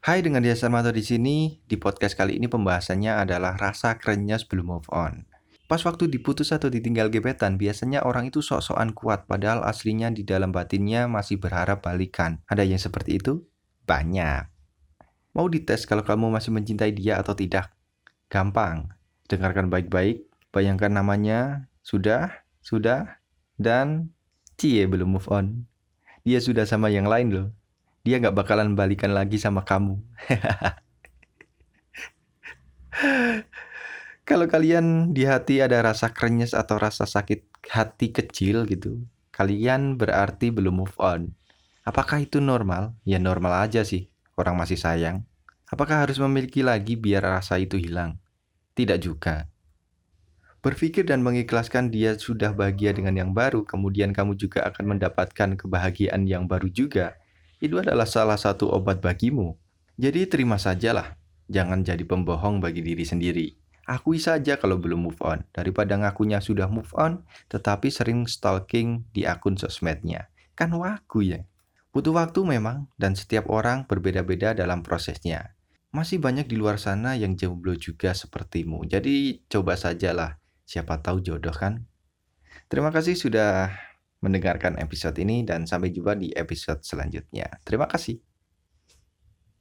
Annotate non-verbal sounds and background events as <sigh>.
Hai, dengan Dia Sarmanto di sini. Di podcast kali ini pembahasannya adalah rasa kerennya sebelum move on. Pas waktu diputus atau ditinggal gebetan, biasanya orang itu sok-sokan kuat, padahal aslinya di dalam batinnya masih berharap balikan. Ada yang seperti itu? Banyak. Mau dites kalau kamu masih mencintai dia atau tidak? Gampang. Dengarkan baik-baik, bayangkan namanya, sudah, sudah, dan cie belum move on. Dia sudah sama yang lain loh dia nggak bakalan balikan lagi sama kamu. <laughs> Kalau kalian di hati ada rasa krenyes atau rasa sakit hati kecil gitu, kalian berarti belum move on. Apakah itu normal? Ya normal aja sih, orang masih sayang. Apakah harus memiliki lagi biar rasa itu hilang? Tidak juga. Berpikir dan mengikhlaskan dia sudah bahagia dengan yang baru, kemudian kamu juga akan mendapatkan kebahagiaan yang baru juga itu adalah salah satu obat bagimu. Jadi terima sajalah, jangan jadi pembohong bagi diri sendiri. Akui saja kalau belum move on, daripada ngakunya sudah move on, tetapi sering stalking di akun sosmednya. Kan waku ya. Butuh waktu memang, dan setiap orang berbeda-beda dalam prosesnya. Masih banyak di luar sana yang jomblo juga sepertimu. Jadi coba sajalah, siapa tahu jodoh kan? Terima kasih sudah mendengarkan episode ini dan sampai jumpa di episode selanjutnya. Terima kasih.